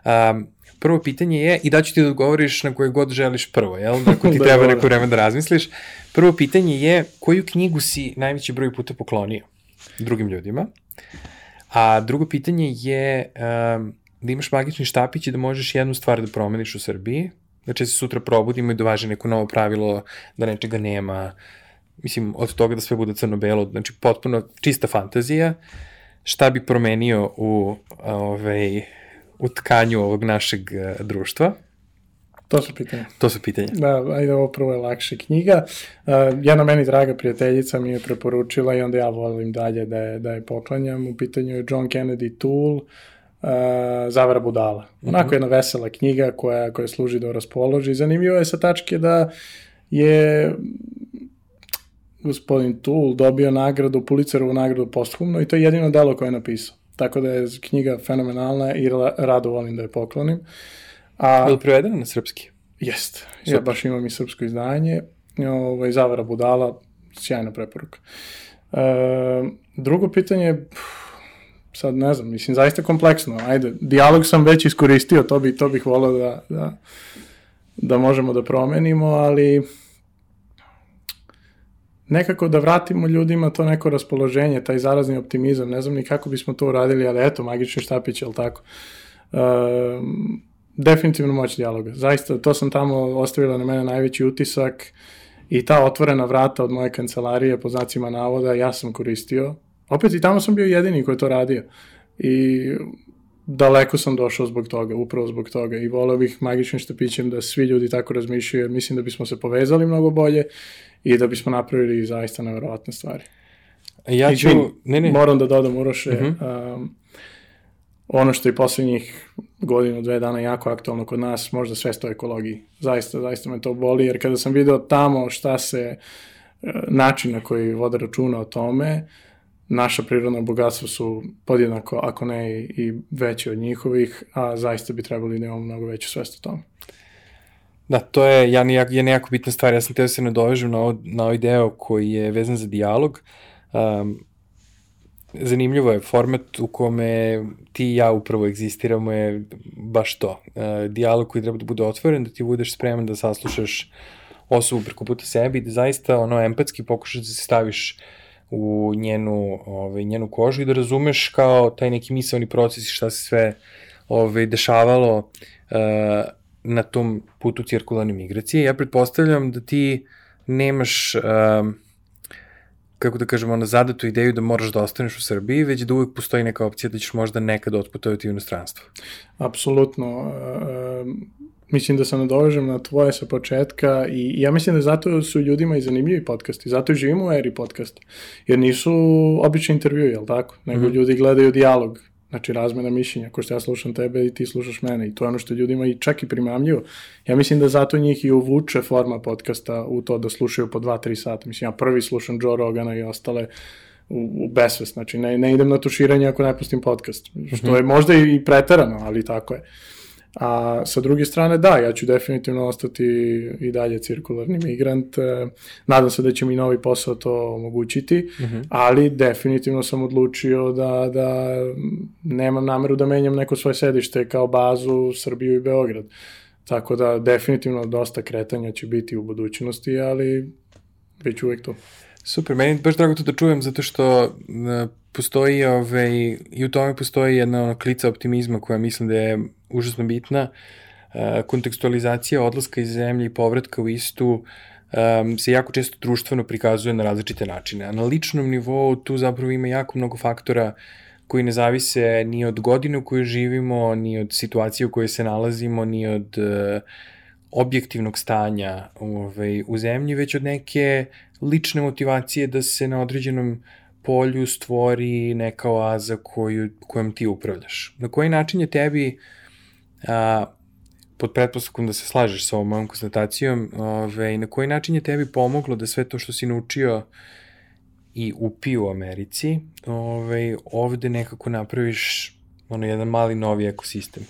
Um, prvo pitanje je, i da ću ti da odgovoriš na koje god želiš prvo, jel? Ako ti da, treba neko vreme da razmisliš. Prvo pitanje je, koju knjigu si najveći broj puta poklonio drugim ljudima? A drugo pitanje je um, da imaš magični štapić i da možeš jednu stvar da promeniš u Srbiji, znači da se sutra probudimo i da važe neko novo pravilo da nečega nema, mislim, od toga da sve bude crno-belo, znači potpuno čista fantazija, šta bi promenio u ovaj, u tkanju ovog našeg e, društva? To su pitanja. To su pitanja. Da, ajde, ovo prvo je lakša knjiga. Uh, jedna meni draga prijateljica mi je preporučila i onda ja volim dalje da je, da je poklanjam. U pitanju je John Kennedy Tool, uh, Zavara budala. Mhm. Onako uh -huh. jedna vesela knjiga koja, koja služi da raspoloži. Zanimljivo je sa tačke da je gospodin Tool dobio nagradu, Pulitzerovu nagradu posthumno i to je jedino delo koje je napisao. Tako da je knjiga fenomenalna i rado volim da je poklonim. A, je li prevedena na srpski? Jest. Ja baš imam i srpsko izdanje. Ovaj, Zavara budala, sjajna preporuka. E, drugo pitanje, sad ne znam, mislim, zaista kompleksno. Ajde, dijalog sam već iskoristio, to, bi, to bih volao da, da, da možemo da promenimo, ali nekako da vratimo ljudima to neko raspoloženje, taj zarazni optimizam, ne znam ni kako bismo to uradili, ali eto, magični štapić, li tako? Uh, definitivno moć dijaloga. Zaista, to sam tamo ostavila na mene najveći utisak i ta otvorena vrata od moje kancelarije, po znacima navoda, ja sam koristio. Opet i tamo sam bio jedini koji to radio. I daleko sam došao zbog toga, upravo zbog toga i volao bih magičnim štapićem da svi ljudi tako razmišljaju, jer mislim da bismo se povezali mnogo bolje i da bismo napravili zaista neverovatne stvari. Ja ću... ne, ne. Moram da dodam, Uroše, uh mhm. -huh. um, ono što je poslednjih godinu, dve dana jako aktualno kod nas, možda svest o ekologiji. Zaista, zaista me to boli, jer kada sam video tamo šta se, e, način na koji vode računa o tome, naša prirodna bogatstva su podjednako, ako ne i veće od njihovih, a zaista bi trebali da imamo mnogo veću svest o tome. Da, to je ja nejako, je nejako bitna stvar. Ja sam teo da se nadovežem na, ovo, na ovaj deo koji je vezan za dijalog. Um, zanimljivo je, format u kome ti i ja upravo egzistiramo je baš to. Uh, dijalog koji treba da bude otvoren, da ti budeš spreman da saslušaš osobu preko puta sebi i da zaista ono empatski pokušaš da se staviš u njenu, ovaj, njenu kožu i da razumeš kao taj neki misalni proces i šta se sve ovaj, dešavalo uh, na tom putu cirkularne migracije. Ja pretpostavljam da ti nemaš um, kako da kažemo, na zadatu ideju da moraš da ostaneš u Srbiji, već da uvek postoji neka opcija da ćeš možda nekad otputovati u inostranstvo. Apsolutno. E, mislim da se nadovežem na tvoje sa početka i ja mislim da zato su ljudima i zanimljivi podcasti, zato živimo u eri podcasta, jer nisu obični intervju, jel tako? Nego mm -hmm. ljudi gledaju dijalog, Znači, razmena mišljenja, ko što ja slušam tebe i ti slušaš mene i to je ono što ljudima i čak i primamljivo. Ja mislim da zato njih i uvuče forma podcasta u to da slušaju po 2-3 sata. Mislim, ja prvi slušam Joe Rogana i ostale u, u besvest. Znači, ne, ne idem na tuširanje ako ne pustim podcast. Što mhm. je možda i preterano, ali tako je. A sa druge strane, da, ja ću definitivno ostati i dalje cirkularni migrant. E, nadam se da će mi novi posao to omogućiti, uh mhm. -huh. ali definitivno sam odlučio da, da nemam nameru da menjam neko svoje sedište kao bazu Srbiju i Beograd. Tako da definitivno dosta kretanja će biti u budućnosti, ali već uvek to. Super, meni je baš drago to da čujem, zato što e, postoji, ovaj, i u tome postoji jedna ono, klica optimizma koja mislim da je užasno bitna. E, kontekstualizacija odlaska iz zemlje i povratka u istu um, se jako često društveno prikazuje na različite načine. A na ličnom nivou tu zapravo ima jako mnogo faktora koji ne zavise ni od godine u kojoj živimo, ni od situacije u kojoj se nalazimo, ni od uh, objektivnog stanja ovaj, u zemlji, već od neke lične motivacije da se na određenom polju stvori neka oaza koju, kojom ti upravljaš. Na koji način je tebi, a, pod pretpostavkom da se slažeš sa ovom mojom konstatacijom, ove, na koji način je tebi pomoglo da sve to što si naučio i upio u Americi, ove, ovde nekako napraviš ono, jedan mali novi ekosistem?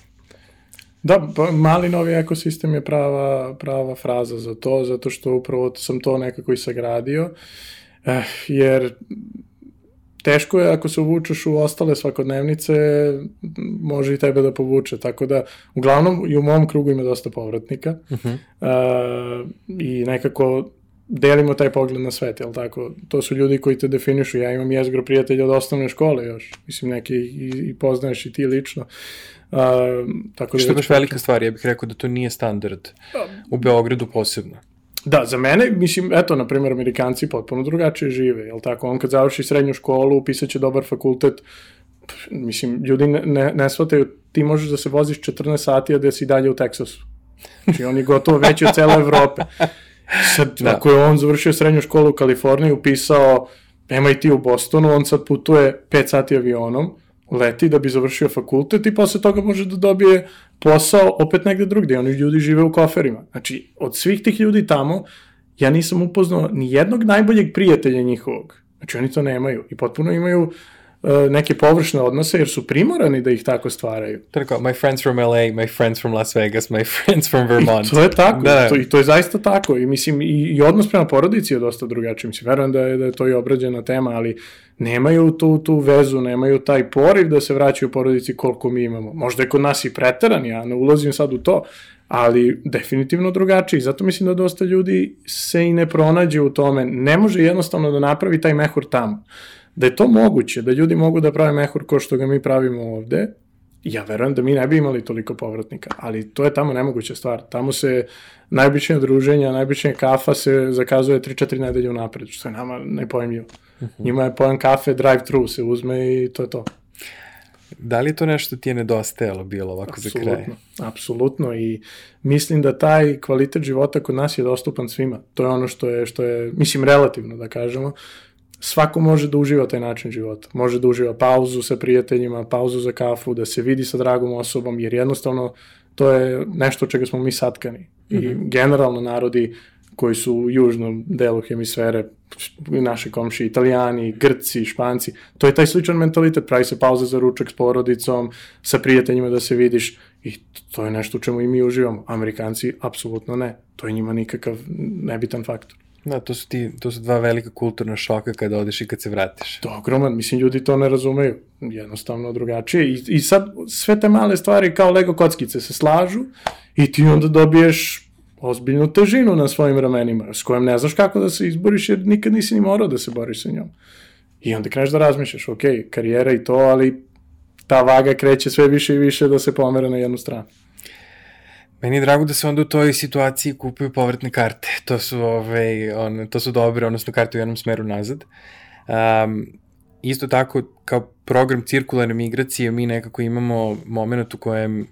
Da, pa, mali novi ekosistem je prava, prava fraza za to, zato što upravo sam to nekako i sagradio, eh, jer teško je ako se uvučeš u ostale svakodnevnice, može i tebe da povuče, tako da uglavnom i u mom krugu ima dosta povratnika uh -huh. uh, i nekako delimo taj pogled na svet, jel tako? To su ljudi koji te definišu, ja imam jezgro prijatelja od osnovne škole još, mislim neki i, i poznaješ i ti lično. Uh, tako da Što je baš velika stvar, ja bih rekao da to nije standard u Beogradu posebno. Da, za mene, mislim, eto, na primjer, Amerikanci potpuno drugačije žive, jel tako? On kad završi srednju školu, upisat će dobar fakultet, mislim, ljudi ne, ne, ne shvataju, ti možeš da se voziš 14 sati, a da si dalje u Teksasu. Znači, on je gotovo veći od cele Evrope. Sad, da. ako je on završio srednju školu u Kaliforniji, upisao MIT u Bostonu, on sad putuje 5 sati avionom, leti da bi završio fakultet i posle toga može da dobije posao opet negde drugde. Oni ljudi žive u koferima. Znači, od svih tih ljudi tamo, ja nisam upoznao ni jednog najboljeg prijatelja njihovog. Znači, oni to nemaju i potpuno imaju E, neke površne odnose jer su primorani da ih tako stvaraju. Tako, my friends from LA, my friends from Las Vegas, my friends from Vermont. I to je tako, da. to, i to je zaista tako i mislim i, i odnos prema porodici je dosta drugačiji. Mislim, verujem da je, da je to i obrađena tema, ali nemaju tu, tu vezu, nemaju taj poriv da se vraćaju porodici koliko mi imamo. Možda je kod nas i preteran, ja ne ulazim sad u to, ali definitivno drugačiji. Zato mislim da dosta ljudi se i ne pronađe u tome. Ne može jednostavno da napravi taj mehur tamo da je to moguće, da ljudi mogu da prave mehur ko što ga mi pravimo ovde, ja verujem da mi ne bi imali toliko povratnika, ali to je tamo nemoguća stvar. Tamo se najobičnije druženja, najobičnije kafa se zakazuje 3-4 nedelje unapred, što je nama nepojemljivo. Uh mhm. -huh. Njima je pojam kafe, drive-thru se uzme i to je to. Da li to nešto ti je nedostajalo bilo ovako apsolutno, za kraj? Apsolutno i mislim da taj kvalitet života kod nas je dostupan svima. To je ono što je, što je mislim, relativno da kažemo. Svako može da uživa taj način života. Može da uživa pauzu sa prijateljima, pauzu za kafu, da se vidi sa dragom osobom, jer jednostavno to je nešto čega smo mi satkani. Mm -hmm. I mhm. generalno narodi koji su u južnom delu hemisfere, naše komši, italijani, grci, španci, to je taj sličan mentalitet, pravi se pauza za ručak s porodicom, sa prijateljima da se vidiš i to je nešto u čemu i mi uživamo. Amerikanci apsolutno ne, to je njima nikakav nebitan faktor. Da, to su, ti, to su dva velika kulturna šoka kada odeš i kad se vratiš. To je ogroman, mislim, ljudi to ne razumeju, jednostavno drugačije. I, I sad sve te male stvari kao Lego kockice se slažu i ti onda dobiješ ozbiljnu težinu na svojim ramenima, s kojom ne znaš kako da se izboriš, jer nikad nisi ni morao da se boriš sa njom. I onda kreneš da razmišljaš, ok, karijera i to, ali ta vaga kreće sve više i više da se pomera na jednu stranu. Meni je drago da se onda u toj situaciji kupuju povratne karte. To su, ove, ovaj, on, to su dobre, odnosno karte u jednom smeru nazad. Um, isto tako, kao program cirkularne migracije, mi nekako imamo moment u kojem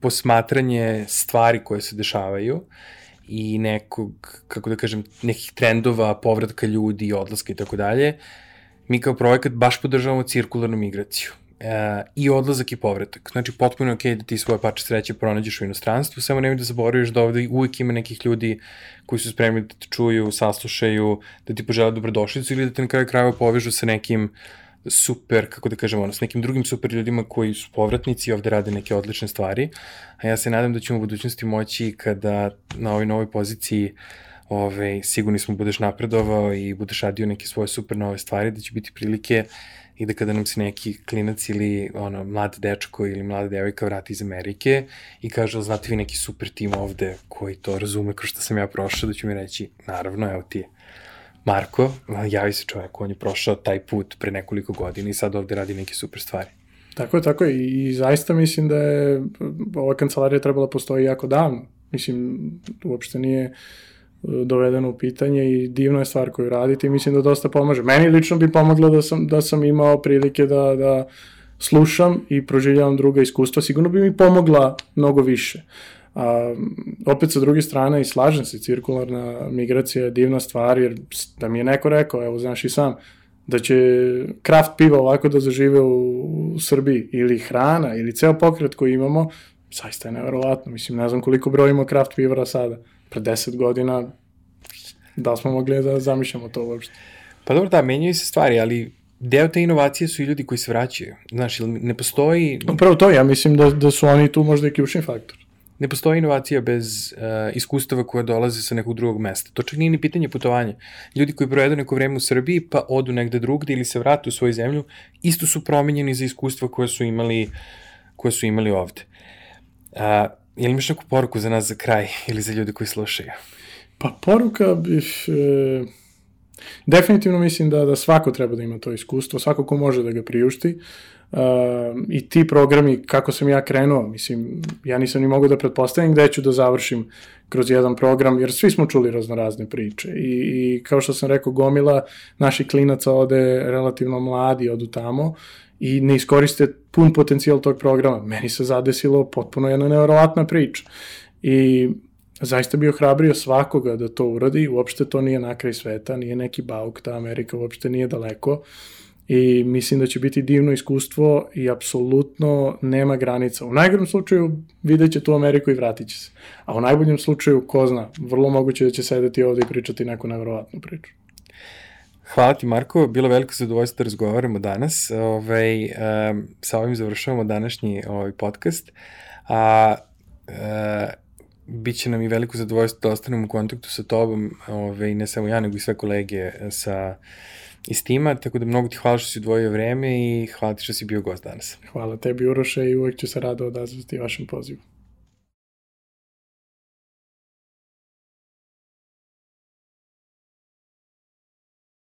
posmatranje stvari koje se dešavaju i nekog, kako da kažem, nekih trendova, povratka ljudi, odlaska i tako dalje, mi kao projekat baš podržavamo cirkularnu migraciju e, i odlazak i povratak. Znači, potpuno je okej okay da ti svoje pače sreće pronađeš u inostranstvu, samo nemoj da zaboraviš da ovde uvijek ima nekih ljudi koji su spremni da te čuju, saslušaju, da ti požele dobrodošlicu ili da te na kraju krajeva povežu sa nekim super, kako da kažem, ono, s nekim drugim super ljudima koji su povratnici i ovde rade neke odlične stvari. A ja se nadam da ćemo u budućnosti moći kada na ovoj novoj poziciji ove, sigurni smo budeš napredovao i budeš radio neke svoje super nove stvari, da će biti prilike i da kada nam se neki klinac ili ono, mlad dečko ili mlada devojka vrati iz Amerike i kaže, znate vi neki super tim ovde koji to razume kroz što sam ja prošao, da ću mi reći, naravno, evo ti je. Marko, javi se čovjek, on je prošao taj put pre nekoliko godina i sad ovde radi neke super stvari. Tako je, tako je. I, i zaista mislim da je ova kancelarija trebala postoji jako davno. Mislim, uopšte nije uh, dovedeno u pitanje i divna je stvar koju radite i mislim da dosta pomaže. Meni lično bi pomoglo da sam, da sam imao prilike da, da slušam i proživljavam druga iskustva, sigurno bi mi pomogla mnogo više. A, opet sa druge strane i slažem se, cirkularna migracija je divna stvar, jer da mi je neko rekao, evo znaš i sam, da će kraft piva ovako da zažive u, u Srbiji, ili hrana, ili ceo pokret koji imamo, zaista je neverovatno. Mislim, ne znam koliko brojimo kraft pivara sada pre 10 godina da smo mogli da zamišljamo to uopšte. Pa dobro, da, menjaju se stvari, ali deo te inovacije su i ljudi koji se vraćaju. Znaš, ne postoji... Upravo to, ja mislim da, da su oni tu možda i ključni faktor. Ne postoji inovacija bez uh, iskustava koja dolaze sa nekog drugog mesta. To čak nije ni pitanje putovanja. Ljudi koji provedu neko vreme u Srbiji pa odu negde drugde ili se vrate u svoju zemlju, isto su promenjeni za iskustva koje su imali, koje su imali ovde. Uh, Je li imaš neku poruku za nas za kraj ili za ljude koji slušaju? Pa poruka bih... E, definitivno mislim da, da svako treba da ima to iskustvo, svako ko može da ga priušti. Uh, I ti programi, kako sam ja krenuo, mislim, ja nisam ni mogu da pretpostavim gde ću da završim kroz jedan program, jer svi smo čuli raznorazne priče. I, I kao što sam rekao, gomila naših klinaca ode relativno mladi, odu tamo i ne iskoriste pun potencijal tog programa. Meni se zadesilo potpuno jedna nevjerovatna priča. I zaista bi ohrabrio svakoga da to uradi, uopšte to nije na kraj sveta, nije neki bauk, ta Amerika uopšte nije daleko i mislim da će biti divno iskustvo i apsolutno nema granica. U najgorom slučaju vidjet će tu Ameriku i vratit će se. A u najboljem slučaju, ko zna, vrlo moguće da će sedeti ovde i pričati neku nevjerovatnu priču. Hvala ti Marko, bilo veliko zadovoljstvo da razgovaramo danas. Ovaj, um, sa ovim završavamo današnji ovaj podcast. A, uh, Biće nam i veliko zadovoljstvo da ostanemo u kontaktu sa tobom, ovaj, ne samo ja, nego i sve kolege sa iz tima, tako da mnogo ti hvala što si odvojio vreme i hvala ti što si bio gost danas. Hvala tebi Uroše i uvek ću se rado odazvati vašem pozivu.